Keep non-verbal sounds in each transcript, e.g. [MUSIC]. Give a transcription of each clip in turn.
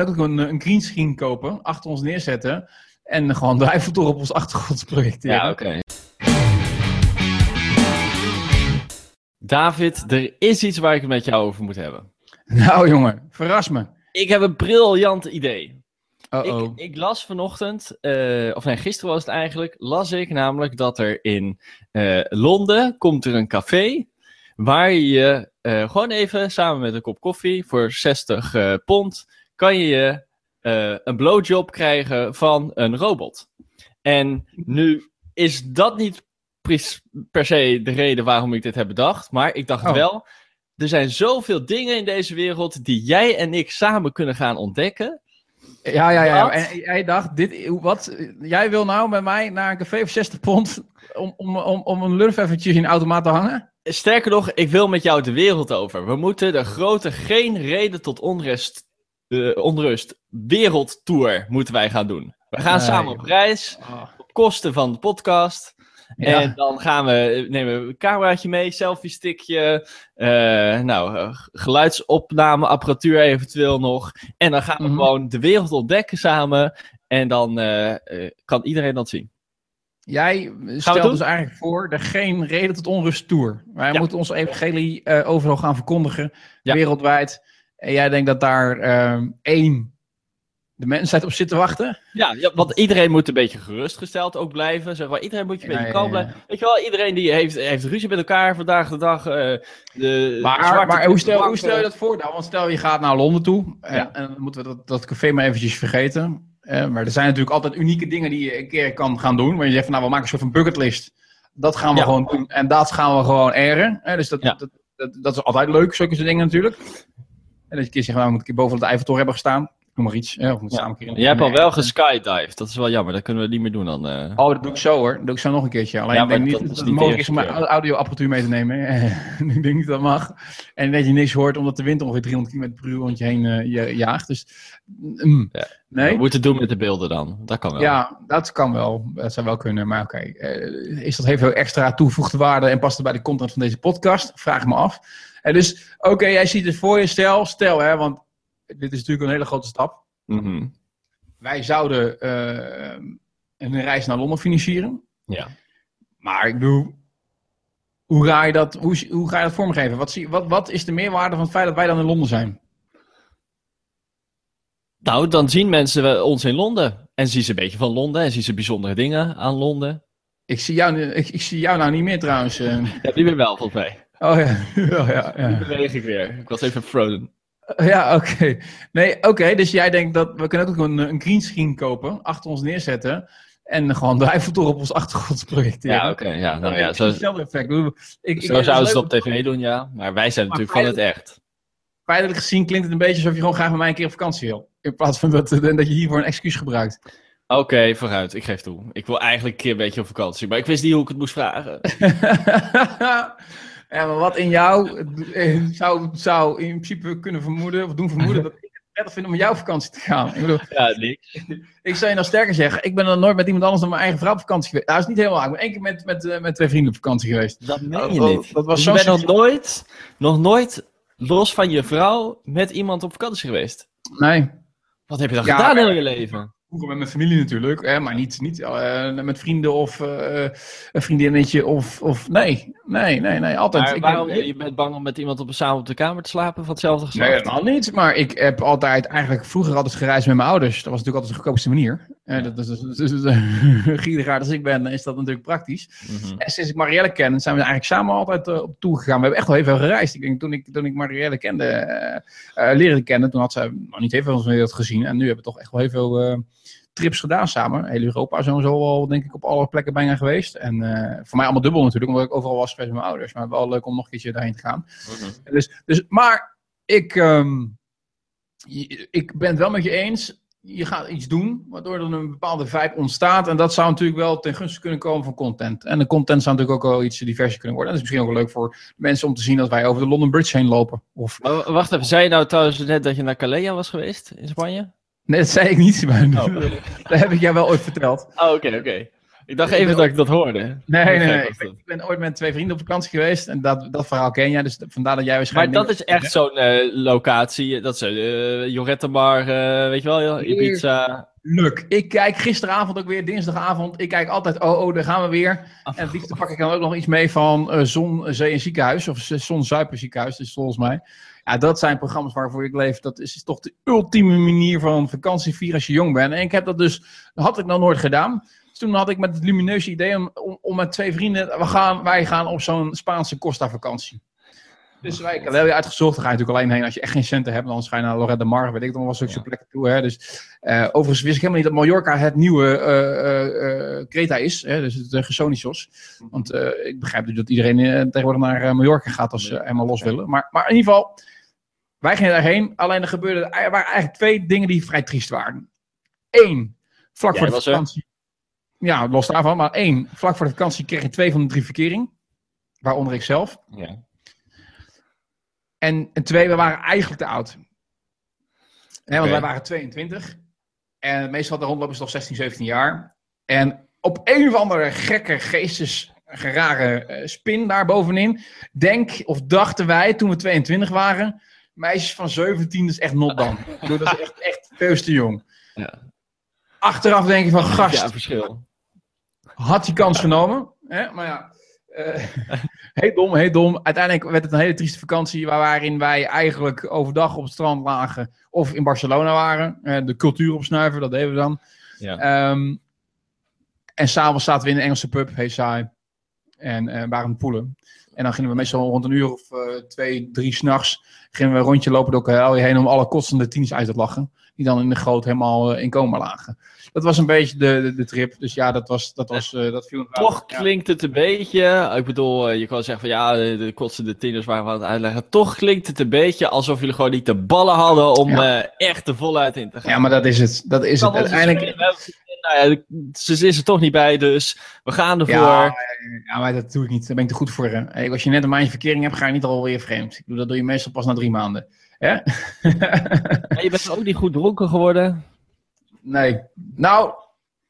ook een, een greenscreen kopen, achter ons neerzetten en gewoon Eiffeltoren op ons achtergrond projecteren. Ja, oké. David, er is iets waar ik het met jou over moet hebben. Nou jongen, verras me. Ik heb een briljant idee. Uh-oh. Ik, ik las vanochtend, eh, of nee, gisteren was het eigenlijk, las ik namelijk dat er in eh, Londen komt er een café waar je eh, gewoon even samen met een kop koffie voor 60 eh, pond kan je eh, een blowjob krijgen van een robot. En nu is dat niet per se de reden waarom ik dit heb bedacht, maar ik dacht Oh. wel, er zijn zoveel dingen in deze wereld die jij en ik samen kunnen gaan ontdekken. Ja, ja, ja. En jij dacht, dit, wat, jij wil nou met mij naar een café voor 60 pond om, om, om, om een lurf eventjes in de automaat te hangen? Sterker nog, ik wil met jou de wereld over. We moeten de grote geen reden tot onrust, eh, onrust wereldtour moeten wij gaan doen. We gaan Nee. samen op reis, op kosten van de podcast. Ja. En dan gaan we, nemen we een cameraatje mee, selfie stickje, eh, nou, eh, geluidsopnameapparatuur eventueel nog. En dan gaan we Mhm. gewoon de wereld ontdekken samen. En dan eh, kan iedereen dat zien. Jij stelt dus eigenlijk voor de geen reden tot onrust tour. Wij Ja. moeten onze evangelie eh, overal gaan verkondigen, Ja. wereldwijd. En jij denkt dat daar ehm, één de mensheid op zit te wachten? Ja, ja, want iedereen moet een beetje gerustgesteld ook blijven. Zeg maar. Iedereen moet je een beetje ja, kalm ja. blijven. Weet je wel, iedereen die heeft, heeft ruzie met elkaar vandaag de dag. eh, de Maar, zwarte maar hoe, stel, hoe stel je dat voor dan? Want stel je gaat naar Londen toe en, Ja. en dan moeten we dat, dat café maar eventjes vergeten. Eh, maar er zijn natuurlijk altijd unieke dingen die je een keer kan gaan doen. Waar je zegt van nou we maken een soort van bucketlist. Dat gaan we gewoon doen en dat gaan we gewoon eren. Eh, dus dat, dat, dat, dat is altijd leuk, zulke dingen natuurlijk. En dat je een keer zegt, nou, een keer boven het Eiffeltoren hebben gestaan. Noem maar iets. Eh, of we moeten Ja. samen keer in- Jij hebt al wel geskydived. Dat is wel jammer. Dat kunnen we niet meer doen dan. eh. Oh, dat doe ik zo hoor. Dat doe ik zo nog een keertje. Alleen Ja, ik denk niet dat het niet mogelijk de is om mijn audioapparatuur mee te nemen. [LAUGHS] ik denk niet dat dat mag. En dat je niks hoort omdat de wind ongeveer 300 km per uur rond je heen eh, je- jaagt. Dus mm, Ja. nee. We moeten het doen met de beelden dan. Dat kan wel. Ja, dat kan wel. Dat zou wel kunnen. Maar oké, eh, is dat heeft veel extra toegevoegde waarde en past het bij de content van deze podcast? Vraag ik me af. En dus, oké, jij ziet het voor je. Stel, stel hè, want dit is natuurlijk een hele grote stap. Mhm. Wij zouden eh, een reis naar Londen financieren. ja. Maar ik bedoel, hoe ga je dat, hoe, hoe ga je dat vormgeven? Wat, zie, wat, wat is de meerwaarde van het feit dat wij dan in Londen zijn? Nou, dan zien mensen ons in Londen. En zien ze een beetje van Londen. En zien ze bijzondere dingen aan Londen. Ik zie jou, ik, ik zie jou nou niet meer trouwens. eh. [LAUGHS] Ja, die weer wel, volgens mij. Oh [LAUGHS] ja, ja, ja. Nu beweeg ik weer. Ik was even frozen. Ja, oké. Nee, oké. dus jij denkt dat we kunnen ook een, een greenscreen kopen, achter ons neerzetten en gewoon [LAUGHS] de Eiffeltoren op ons achtergrond projecteren. Ja, oké. ja, nou ja, zo, hetzelfde effect. Ik bedoel, Ik, zo zouden ze het op tv doen, ja. Maar wij zijn Maar natuurlijk van het echt. Feitelijk gezien klinkt het een beetje alsof je gewoon graag met mij een keer op vakantie wil. In plaats van dat, dat je hiervoor een excuus gebruikt. Oké, vooruit. Ik geef toe. Ik wil eigenlijk een keer een beetje op vakantie. Maar ik wist niet hoe ik het moest vragen. [LAUGHS] ja, maar wat in jou eh, zou, zou in principe kunnen vermoeden, of doen vermoeden, dat ik het prettig vind om met op vakantie te gaan. Ik bedoel, Ja, niks. [LAUGHS] ik zou je nog sterker zeggen, ik ben nog nooit met iemand anders dan mijn eigen vrouw op vakantie geweest. Nou, dat is niet helemaal waar. Ik ben één keer met, met, eh, met twee vrienden op vakantie geweest. Dat meen Oh, je oh, niet. dat was Dus je bent nog nooit, nog nooit los van je vrouw met iemand op vakantie geweest. Nee, Wat heb je dan Ja, gedaan in je leven? Vroeger met mijn familie natuurlijk, hè, maar niet, niet eh, met vrienden of eh, een vriendinnetje of, of... Nee, nee, nee, nee, altijd. Maar Ik waarom, je bent bang om met iemand op, samen op de kamer te slapen van hetzelfde geslacht? Nee, helemaal niet. Maar ik heb altijd, eigenlijk vroeger altijd gereisd met mijn ouders. Dat was natuurlijk altijd de goedkoopste manier. Eh, dat is, [LAUGHS] is, dat is, gierigaard als ik ben, is dat natuurlijk praktisch. Mhm. En sinds ik Marielle ken, zijn we eigenlijk samen altijd eh, op tour gegaan. We hebben echt wel heel veel gereisd. Ik denk, toen ik, toen ik Marielle kende, eh leren kennen, toen had ze nog niet heel veel van dat gezien. En nu hebben we toch echt wel heel veel trips gedaan samen. Heel Europa zo en zo wel, denk ik, op alle plekken bijna geweest. En voor mij allemaal dubbel natuurlijk, omdat ik overal was geweest met mijn ouders. Maar wel leuk om nog een keertje daarheen te gaan. Mhm. Dus, dus, maar ik, ehm, ik ben het wel met je eens. Je gaat iets doen waardoor er een bepaalde vibe ontstaat. En dat zou natuurlijk wel ten gunste kunnen komen van content. En de content zou natuurlijk ook wel iets diverser kunnen worden. En dat is misschien ook wel leuk voor mensen om te zien dat wij over de London Bridge heen lopen. Of, Maar wacht even, zei je nou trouwens net dat je naar Calais was geweest in Spanje? nee, dat zei ik niet. Maar Oh. [LAUGHS] dat heb ik jou wel ooit verteld. Oh, oké, oké. Ik dacht even dat ik dat hoorde. Nee, nee, nee. Ik ben, ooit met twee vrienden op vakantie geweest. En dat, dat verhaal ken jij. Dus vandaar dat jij Maar waarschijnlijk... dat is echt zo'n eh, locatie. Dat is uh, weet je wel, Ibiza. Luk. Ik kijk gisteravond ook weer, dinsdagavond. Ik kijk altijd, oh, oh, daar gaan we weer. En het liefst pak ik dan ook nog iets mee van eh, Zon, Zee en Ziekenhuis. Of Zon, Zuiper Ziekenhuis, dus volgens mij. Ja, dat zijn programma's waarvoor ik leef. Dat is toch de ultieme manier van vakantie vieren als je jong bent. En ik heb dat dus, dat had ik nog nooit gedaan. Dus toen had ik met het lumineuze idee om, om, om met twee vrienden, we gaan, wij gaan op zo'n Spaanse Costa vakantie. Dus wij, ik heb heel uitgezocht, ga je natuurlijk alleen heen als je echt geen centen hebt. Dan ga je naar Lorette de Mar, weet ik dan wel zulke Ja. plekken toe. Hè. Dus, eh, overigens wist ik helemaal niet dat Mallorca het nieuwe eh, Creta is. Hè, dus het uh, Gersonisos. Want ik begrijp dat iedereen tegenwoordig naar Mallorca gaat als ze helemaal los willen. Maar, maar in ieder geval, wij gingen daarheen. Alleen er gebeurde, er waren eigenlijk twee dingen die vrij triest waren. Eén, vlak Jij voor de er. Ja, los daarvan. Maar één, vlak voor de vakantie kreeg je twee van de drie verkering. Waaronder ik zelf. Ja. En, en twee, we waren eigenlijk te oud. Hè, want wij waren 22. En meestal de rondlopen is toch 16, 17 jaar. En op een of andere gekke geestes rare eh, spin daar bovenin. Denk of dachten wij toen we 22 waren. Meisjes van 17 is echt not dan. [LAUGHS] Dat is echt, echt veel te jong. Ja. Achteraf denk je van gast, ja, verschil. had die kans genomen. Hè? Maar ja, eh, [LAUGHS] heel dom, heel dom. Uiteindelijk werd het een hele trieste vakantie waarin wij eigenlijk overdag op het strand lagen of in Barcelona waren. Eh, de cultuur opsnuiven, dat deden we dan. Ja. Ehm, en s'avonds zaten we in een Engelse pub, heel saai. En eh, waren aan het poelen. En dan gingen we meestal rond een uur of twee, drie s'nachts gingen we een rondje lopen door Cahel heen om alle kotsende tieners uit te lachen. Die dan in de goot helemaal eh, in coma lagen. Dat was een beetje de, de, de trip. Dus ja, dat, was, dat, was, eh, dat viel Toch ja. klinkt het een beetje, ik bedoel, eh, je kan zeggen van ja, de de kotsende tieners waren we aan het uitleggen. Toch klinkt het een beetje alsof jullie gewoon niet de ballen hadden om Ja. echt er voluit in te gaan. Ja, maar dat is het. Dat is het. Uiteindelijk. nou ja, ze is er toch niet bij, dus we gaan ervoor. Ja, ja, maar dat doe ik niet. Daar ben ik te goed voor. hè. Als je net een maandje verkering hebt, ga je niet alweer vreemd. Ik bedoel, dat doe je meestal pas na drie maanden. Hè? Maar je bent ook niet goed dronken geworden. nee. Nou,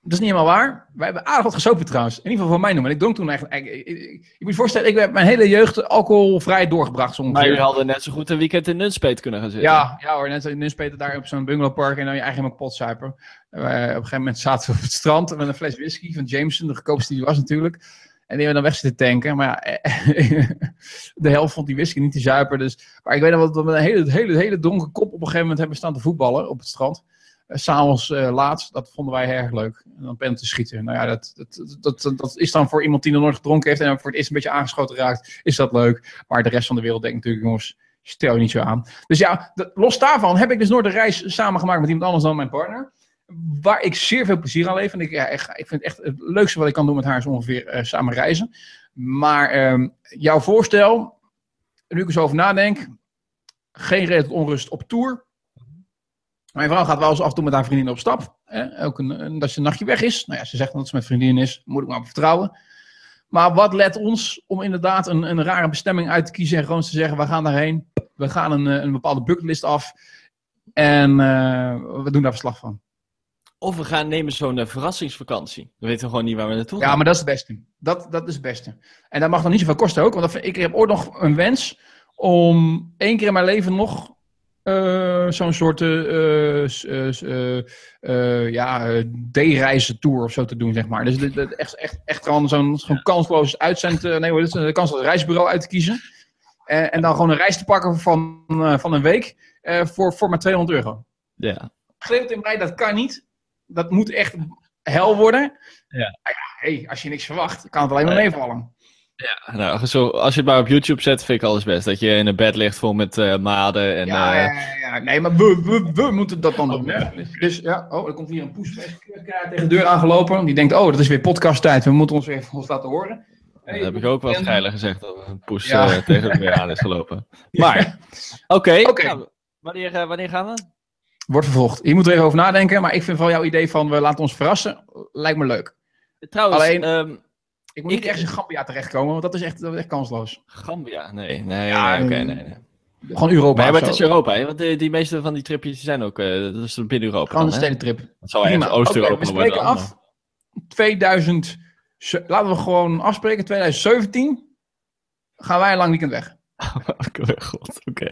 dat is niet helemaal waar. Wij hebben aardig wat gesopen trouwens. In ieder geval voor mij noemen. Ik dronk toen eigenlijk... Ik, ik, ik- je moet je voorstellen, ik heb mijn hele jeugd alcoholvrij doorgebracht. Zo Maar ongeveer. jullie hadden net zo goed een weekend in Nunspeet kunnen gaan zitten. Ja, ja hoor, net zo in Nunspeter daar op zo'n bungalowpark en dan je eigen helemaal. Eh, op een gegeven moment zaten we op het strand met een fles whisky van Jameson, de goedkoopste die er was natuurlijk. En die hebben dan weg zitten tanken. Maar ja, eh, [LAUGHS] de helft vond die whisky niet te zuipen. Dus, maar ik weet nog wel dat we een hele, hele, hele dronken kop op een gegeven moment hebben staan te voetballen op het strand. Uh, S'avonds eh laat, dat vonden wij erg leuk. En dan penalty schieten. Nou ja, dat, dat, dat, dat, is dan voor iemand die nog nooit gedronken heeft en voor het eerst een beetje aangeschoten raakt, is dat leuk. Maar de rest van de wereld denkt natuurlijk, jongens, stel je niet zo aan. Dus ja, los daarvan heb ik dus nooit een reis samengemaakt met iemand anders dan mijn partner. Waar ik zeer veel plezier aan leef. En ik, ja, ik, vind echt het leukste wat ik kan doen met haar is ongeveer eh, samen reizen. Maar ehm, jouw voorstel, nu ik zo over nadenk, geen reden onrust op tour. Mijn vrouw gaat wel eens af en toe met haar vriendin op stap. Hè? Ook een, dat ze een nachtje weg is. Nou ja, ze zegt dat ze met vriendin is. Moet ik maar op vertrouwen. Maar wat let ons om inderdaad een, een rare bestemming uit te kiezen en gewoon te zeggen, we gaan daarheen. We gaan een, eh, een bepaalde bucketlist af. En eh, we doen daar verslag van. Of we gaan nemen zo'n eh, verrassingsvakantie. We weten gewoon niet waar we naartoe gaan. Ja, maar dat is het beste. Dat, dat is het beste. En dat mag dan niet zoveel kosten ook. Want dat vind- ik heb ooit nog een wens om één keer in mijn leven nog eh, zo'n soort eh, eh, eh, eh, eh, ja, D-reizen tour of zo te doen, zeg maar. Dus dit- dit- echt, echt, echt gewoon zo'n zo'n kansloos uitzend, eh, nee, heet het, een kansloos reisbureau uit te kiezen. En, en dan gewoon een reis te pakken van, eh, van een week eh, voor, voor maar 200 euro. Ja. Schreeuwt in mij, dat kan niet. Dat moet echt hel worden. Ja. Ja, hey, als je niks verwacht, kan het alleen maar meevallen. Ja, nou, zo, als je het maar op YouTube zet, vind ik alles best. Dat je in een bed ligt vol met eh, maden en... Ja, eh, ja, ja, ja. Nee, maar we, we, we moeten dat dan doen. Hè? Dus, ja, oh, er komt hier een poes tegen de deur aangelopen. Die denkt, oh, dat is weer podcasttijd. We moeten ons weer even ons laten horen. Dat heb ik ook wel En- geiler gezegd dat een poes eh, tegen de deur aan is gelopen. [LAUGHS] Maar, oké. Nou, wanneer, wanneer gaan we? Wordt vervolgd. Je moet er even over nadenken. Maar ik vind van jouw idee van we laten ons verrassen, lijkt me leuk. Trouwens, Alleen- ehm, Ik moet niet ergens in Gambia terechtkomen, want dat is echt, dat is echt kansloos. Gambia, nee, nee, Ja, nee, mm, nee, nee. Gewoon Europa. Nee, maar het is Europa, hè? Want die, die meeste van die tripjes zijn ook, eh, dat is binnen Europa Gewoon een stedentrip. Het zal ergens. Oké, Oost-Europa we worden spreken dan, af. 2023. Zo- Laten we gewoon afspreken, 2017 gaan wij een lang weekend weg. [LAUGHS] God, oké.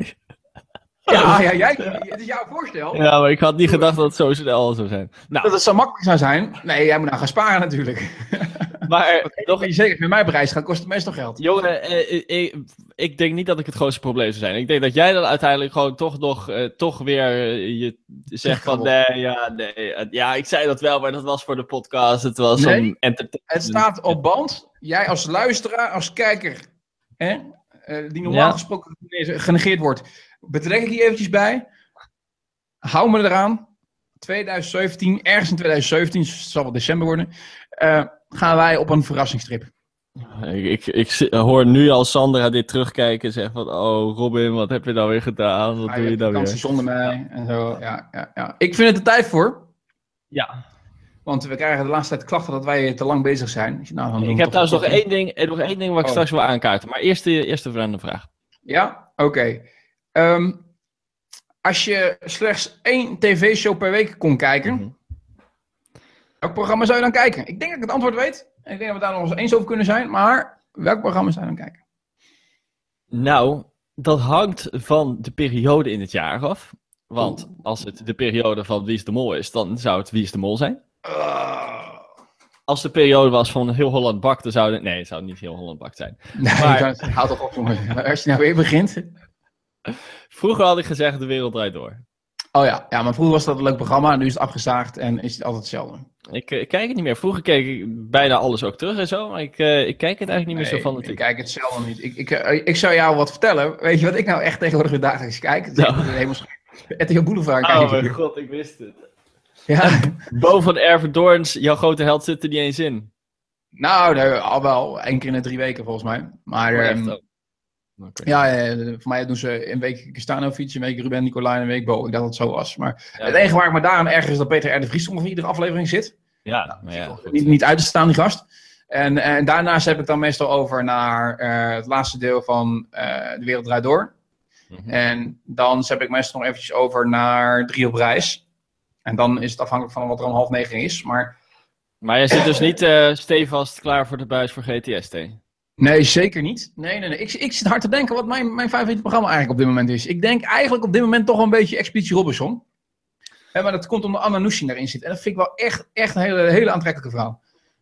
Ja, ja, jij, het is jouw voorstel. Ja, maar ik had niet gedacht dat het zo snel zou zijn. Nou, Dat het zo makkelijk zou zijn. Nee, jij moet nou gaan sparen natuurlijk. [LAUGHS] maar nog Nog zeker met mij bereis gaat, kost het meestal geld. Jongen, eh, ik, ik, denk niet dat ik het grootste probleem zou zijn. Ik denk dat jij dan uiteindelijk gewoon toch nog eh, toch weer eh, je zegt van nee, ja, nee. eh, Ja, ik zei dat wel, maar dat was voor de podcast. Het was Nee. om entertainment. Het staat op band. Jij als luisteraar, als kijker, hè, eh, die normaal Ja. gesproken genegeerd wordt, betrek ik hier eventjes bij. Hou me eraan. 2017, ergens in 2017, het zal wel december worden, eh, gaan wij op een verrassingstrip. Ik, ik, ik zi- hoor nu al Sandra dit terugkijken en zeggen van... Oh, Robin, wat heb je nou weer gedaan? Wat doe je je vakantie weer? zonder mij en zo. Ja, ja, ja. Ik vind het er tijd voor. Ja. Want we krijgen de laatste tijd klachten dat wij te lang bezig zijn. Ik, zeg, nou, dan Ik heb trouwens nog één ding, eh, nog één ding wat ik Oh. straks wil aankaarten. Maar eerst de eerste random vraag. Ja, oké. Ehm, als je slechts één tv-show per week kon kijken, Mhm. welk programma zou je dan kijken? Ik denk dat ik het antwoord weet. En ik denk dat we daar nog eens eens over kunnen zijn. Maar welk programma zou je dan kijken? Nou, dat hangt van de periode in het jaar af. Want als het de periode van Wie is de Mol is, dan zou het Wie is de Mol zijn. Ah. Als de periode was van Heel Holland Bak, dan zou het... Nee, het zou niet Heel Holland Bak zijn. nee, Maar- houd toch op, jongen. Als je nou weer begint. Vroeger had ik gezegd De Wereld Draait Door. Oh ja, ja, maar vroeger was dat een leuk programma. Nu is het afgezaagd en is het altijd hetzelfde. Ik, eh, ik kijk het niet meer. Vroeger keek ik bijna alles ook terug en zo. Maar ik, eh, ik kijk het eigenlijk niet meer zo van ik het kijk het zelf niet. Ik, ik, eh, ik zou jou wat vertellen. Weet je wat ik nou echt tegenwoordig weer dagelijks kijk? Het is Nou. helemaal Boulevard Oh mijn god, ik wist het. Ja. [LAUGHS] Bo van Erven Doorns, jouw grote held, zit er niet eens in. Nou, al wel één keer in de drie weken volgens mij. Maar Oh, ehm, ja, voor mij doen ze een week Castanovic, een week Ruben Nicolai en een week Bo. Ik dacht dat het zo was. Maar Ja. het enige waar ik me daaraan erger is dat Peter R. de Vries ongeveer iedere aflevering zit. Ja, maar ja, niet, niet uit te staan, die gast. En, en daarnaast heb ik dan meestal over naar eh, het laatste deel van eh, De Wereld Draait Door. Mhm. En dan heb ik meestal nog eventjes over naar Drie op Reis. En dan is het afhankelijk van wat er om half negen is. Maar Maar je zit dus niet eh stevast klaar voor de buis voor GTST. Nee, zeker niet. Nee, nee, nee. Ik, ik zit hard te denken wat mijn, mijn favoriete programma eigenlijk op dit moment is. Ik denk eigenlijk op dit moment toch wel een beetje Expeditie Robinson. Hè, maar dat komt omdat Anna Nushin daarin zit. En dat vind ik wel echt, echt een hele, hele aantrekkelijke vrouw.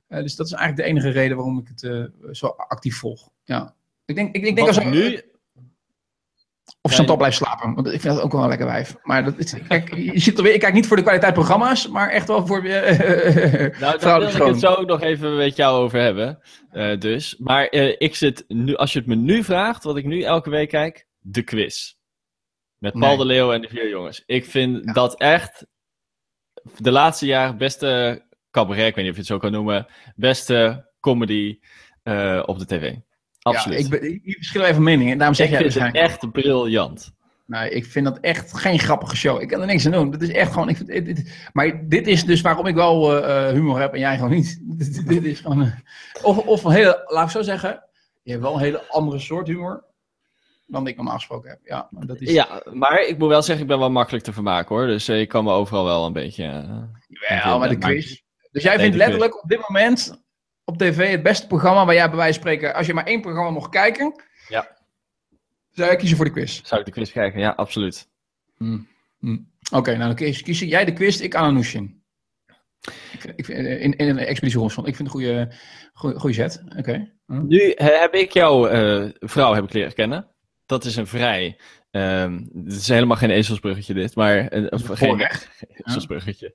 Eh, dus dat is eigenlijk de enige reden waarom ik het eh, zo actief volg. Ja. Ik denk, ik, ik denk Wat als nu, Of Ja, Chantal blijft slapen. Want ik vind dat ook wel een lekker wijf. Maar dat is, [LAUGHS] kijk, je zit er weer, ik kijk niet voor de kwaliteit programma's, maar echt wel voor [LAUGHS] eh, nou, daar wil ik het zo ook nog even met jou over hebben. eh, dus. Maar eh, ik zit nu, als je het me nu vraagt, wat ik nu elke week kijk, de quiz. Met Paul Nee. de Leeuw en de vier jongens. Ik vind dat echt de laatste jaren beste cabaret, ik weet niet of je het zo kan noemen, beste comedy eh, op de tv. Absoluut. Ja, ik, ben, ik verschil even mening. En daarom zeg Ik jij vind het echt briljant. Nee, ik vind dat echt geen grappige show. Ik kan er niks aan doen. Dat is echt gewoon. Ik vind, dit, dit- maar dit is dus waarom ik wel eh, eh, humor heb en jij gewoon niet. [LAUGHS] dit, dit is gewoon. eh, of, of een hele. Laat ik zo zeggen. Je hebt wel een hele andere soort humor. dan ik normaal gesproken heb. Ja, maar dat is. Ja, maar ik moet wel zeggen, ik ben wel makkelijk te vermaken hoor. Dus eh, ik kan me overal wel een beetje... Ja, maar de quiz. Dus jij Nee, vindt letterlijk op dit moment op tv het beste programma waar jij bij wijze van spreken, als je maar één programma mocht kijken, Ja. zou jij kiezen voor de quiz. Zou ik de quiz kijken? Ja, absoluut. Oké, nou dan kies, kies jij de quiz, ik Ananushin. Ik, vind- in, in een expeditie Robinson. Ik vind het een goede, goede, zet. Oké. Hm. Nu eh, heb ik jouw eh, vrouw heb ik leren kennen. Dat is een vrij... ehm het is helemaal geen ezelsbruggetje dit, maar... een- of geen Voorrecht. [LAUGHS] ezelsbruggetje.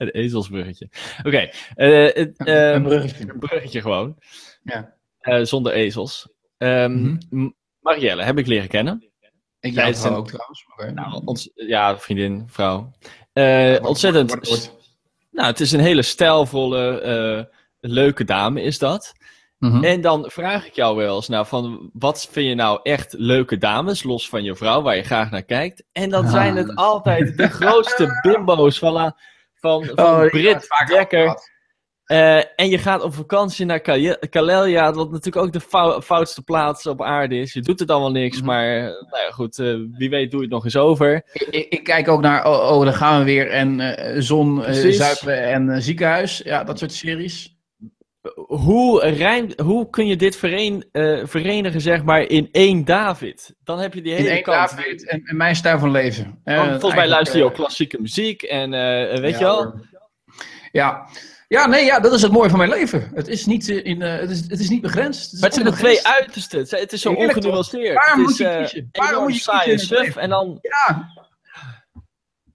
Een ezelsbruggetje. Oké, eh, het, een ehm, bruggetje. een bruggetje gewoon. Ja. Eh, zonder ezels. Ehm, Mhm. M- Marielle heb ik leren kennen. Ik jou een- ook trouwens. Nou, ons, ja, vriendin, vrouw. Eh, ontzettend. Nou, het is een hele stijlvolle, leuke dame, is dat. Mhm. En dan vraag ik jou wel eens, nou, van wat vind je nou echt leuke dames, los van je vrouw, waar je graag naar kijkt? En dan Ah. zijn het altijd de grootste bimbo's van, la- van, van Oh, we Brit Dekker. Eh, en je gaat op vakantie naar Kale- Kalelia, wat natuurlijk ook de fou- foutste plaats op aarde is. Je doet het allemaal niks, Mhm. maar eh, nou ja, goed, eh, wie weet doe je het nog eens over. Ik, ik, ik kijk ook naar, oh, oh, daar gaan we weer. En zon, zuipen en ziekenhuis. Ja, dat soort series. Hoe, rijm, hoe kun je dit vereen, eh, verenigen, zeg maar, in één David? Dan heb je die In hele één kant. David en, en mijn stijl van leven. Eh, volgens mij luister je eh, ook klassieke muziek en eh, weet ja, je wel? Ja. Ja, nee, ja, dat is het mooie van mijn leven. Het is niet, in, eh, het is, het is niet begrensd. Het is Maar het zijn de twee uitersten. Het is zo ongenuanceerd. Waarom het moet is, je eh, kiezen? Waarom enorm moet je kiezen en in het suf. En dan... Ja.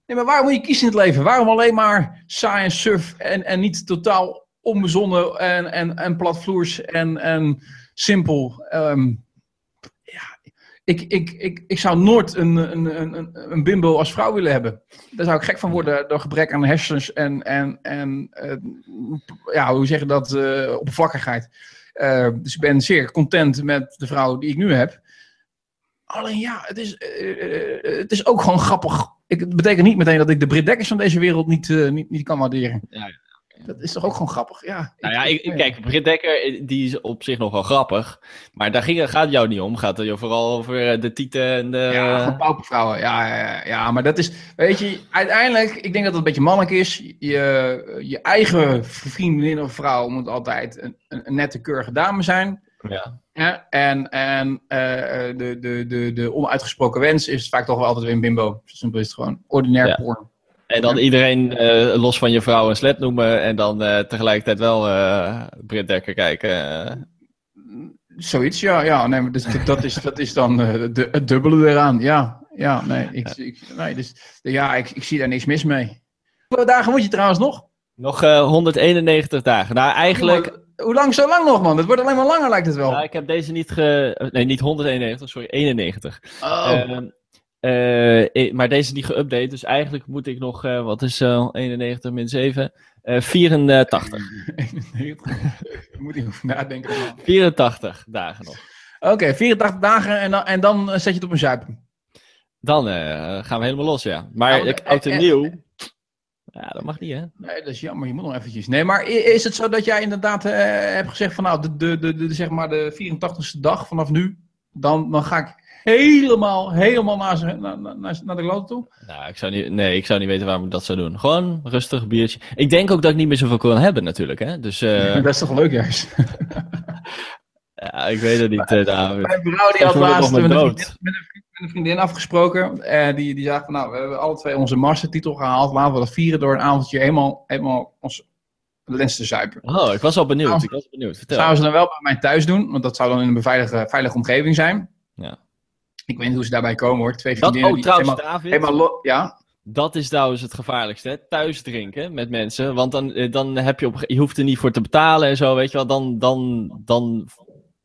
Nee, maar waarom moet je kiezen in het leven? Waarom alleen maar saai en suf en, en niet totaal onbezonnen en, en, en platvloers en, en simpel? Ehm, ja, ik, ik, ik, ik zou nooit een, een, een, een, bimbo als vrouw willen hebben. Daar zou ik gek van worden door gebrek aan hersens en, en, en eh, ja, hoe zeg je dat, eh, oppervlakkigheid. Eh, dus ik ben zeer content met de vrouw die ik nu heb. Alleen ja, het is, eh, het is ook gewoon grappig. Ik, het betekent niet meteen dat ik de Brit Dekkers van deze wereld niet, niet, niet kan waarderen. Ja. Dat is toch ook gewoon grappig, ja. Nou ja, ik, kijk, Britt Dekker, eh, die is op zich nog wel grappig. Maar daar ging, gaat het jou niet om. Gaat het jou vooral over eh, de tieten en de... Ja, gewoon paupervrouwen. Ja, ja, ja, maar dat is, weet je, uiteindelijk, ik denk dat het een beetje mannelijk is. Je, je eigen vriendin of vrouw moet altijd een, nette, keurige dame zijn. ja. Ja, en en eh, de, de, de, de onuitgesproken wens is vaak toch wel altijd weer een bimbo. Simpel is het gewoon. Ordinair Ja. porn. En dan iedereen eh, los van je vrouw een slet noemen. En dan eh, tegelijkertijd wel eh Britt Dekker kijken. Zoiets, ja. ja nee, maar dus, dat, is, dat is dan de, het dubbele eraan. Ja, ja nee. Ik, ik, nee dus, ja, ik, ik zie daar niks mis mee. Hoeveel dagen moet je trouwens nog? Nog eh, 191 dagen. Nou, eigenlijk... Hoe lang zo lang nog, man? Het wordt alleen maar langer, lijkt het wel. Nou, ik heb deze niet ge... Nee, niet 191, sorry, 91. oh. Ehm, eh, maar deze is niet geüpdate, dus eigenlijk moet ik nog, eh, wat is eh 91 min 7? Eh 84. 91. [LAUGHS] Moet ik nadenken. man. 84 dagen nog. Oké, 84 dagen en dan, en dan zet je het op een zuipen. Dan gaan we helemaal los, ja. Maar want- ik oud en nieuw, ja, dat mag niet, hè? Nee, dat is jammer. Je moet nog eventjes. Nee, maar is het zo dat jij inderdaad hebt gezegd van nou, de, de, de, de, zeg maar de 84ste dag vanaf nu, dan, dan ga ik helemaal, helemaal naar, naar, naar, naar de klote toe? Nou, ik zou niet, nee, ik zou niet weten waarom ik dat zou doen. Gewoon rustig biertje. Ik denk ook dat ik niet meer zoveel kan hebben, natuurlijk, hè? Dus eh, [LAUGHS] dat is toch leuk juist? [LAUGHS] ja, ik weet het niet, eh, David. Mijn vrouw die had laatst met een, vriendin, met, een, vriendin- met een vriendin afgesproken. eh die, die zei van nou, we hebben alle twee onze mastertitel gehaald. Laten we dat vieren door een avondje helemaal, helemaal ons lens te zuipen. Oh, ik was al benieuwd. Nou, ik was benieuwd. Vertel. Zouden ze dan wel bij mij thuis doen, want dat zou dan in een beveilige, veilige omgeving zijn. Ja. Ik weet niet hoe ze daarbij komen hoor. Twee Dat, vriendinnen oh, die trouwens, helemaal, David. helemaal ja. Dat is trouwens het gevaarlijkste, hè? thuis drinken met mensen. Want dan, eh, dan heb je op, je hoeft er niet voor te betalen en zo, weet je wel. Dan, dan, dan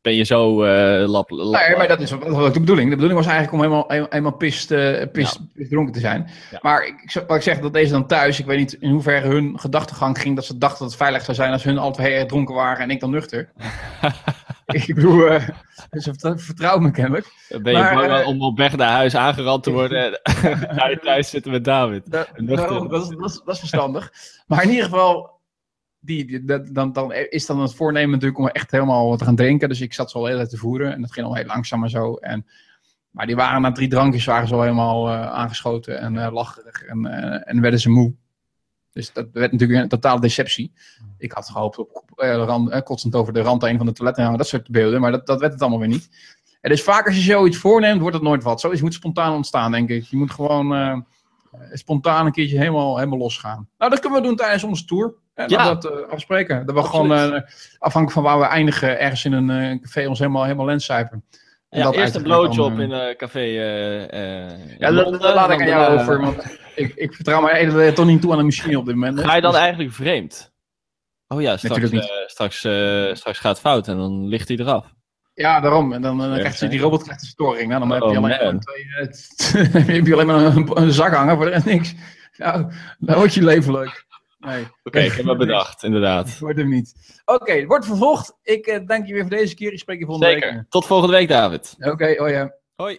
ben je zo eh lap, lap- Nee, maar dat is ook de bedoeling. De bedoeling was eigenlijk om helemaal, helemaal, pist, pist, pist dronken te zijn. Ja. Maar ik, wat ik zeg, dat deze dan thuis, ik weet niet in hoeverre hun gedachtegang ging, dat ze dachten dat het veilig zou zijn als hun alle twee dronken waren en ik dan nuchter. [LAUGHS] ik bedoel, eh, ze vertrouw- vertrouwen me kennelijk. ben je maar, bang om op weg naar huis aangerand te [LAUGHS] worden en [LAUGHS] ga je thuis zitten met David. Daarom, dat, is, dat, is, dat is verstandig. Maar in ieder geval, die, dan, dan is dan het voornemen natuurlijk om echt helemaal te gaan drinken. Dus ik zat zo al heel te voeren en dat ging al heel langzaam en zo. En, maar die waren na drie drankjes waren ze al helemaal eh, aangeschoten en eh, lacherig en, eh, en werden ze moe. Dus dat werd natuurlijk een totale deceptie. Ik had gehoopt op, rand, kotsend over de rand heen van de toilet en dat soort beelden. Maar dat, dat werd het allemaal weer niet. En dus vaak als je zoiets voorneemt, wordt het nooit wat. Zoiets moet spontaan ontstaan, denk ik. Je moet gewoon spontaan een keertje helemaal, helemaal losgaan. Nou, dat kunnen we doen tijdens onze tour. En Ja. dat eh, afspreken. Dat we Absoluut. gewoon, eh, afhankelijk van waar we eindigen, ergens in een eh, café ons helemaal, helemaal lenscijpen. En Ja, dat eerst een blowjob in een café. Ja, dat, laat ik aan jou over. Want [LAUGHS] ik, ik vertrouw mij eigenlijk toch niet toe aan de machine op dit moment. Ga je dan Dus- eigenlijk vreemd? Oh ja, straks, straks, straks gaat het fout en dan ligt hij eraf. Ja, daarom. En dan, dan krijgt ze die robot krijgt een storing. Nou, dan heb Oh, je alleen man. maar, twee, [LAUGHS] dan heb je alleen maar een, een zak hangen voor de rest niks. Nou, dan wordt je leven leuk. Nee. Oké, ik heb het bedacht, inderdaad. [LAUGHS] Wordt hem niet. Oké, het wordt vervolgd. Ik eh, dank je weer voor deze keer. Ik spreek je volgende Zeker. week. Tot volgende week, David. Oké, oh ja. Hoi.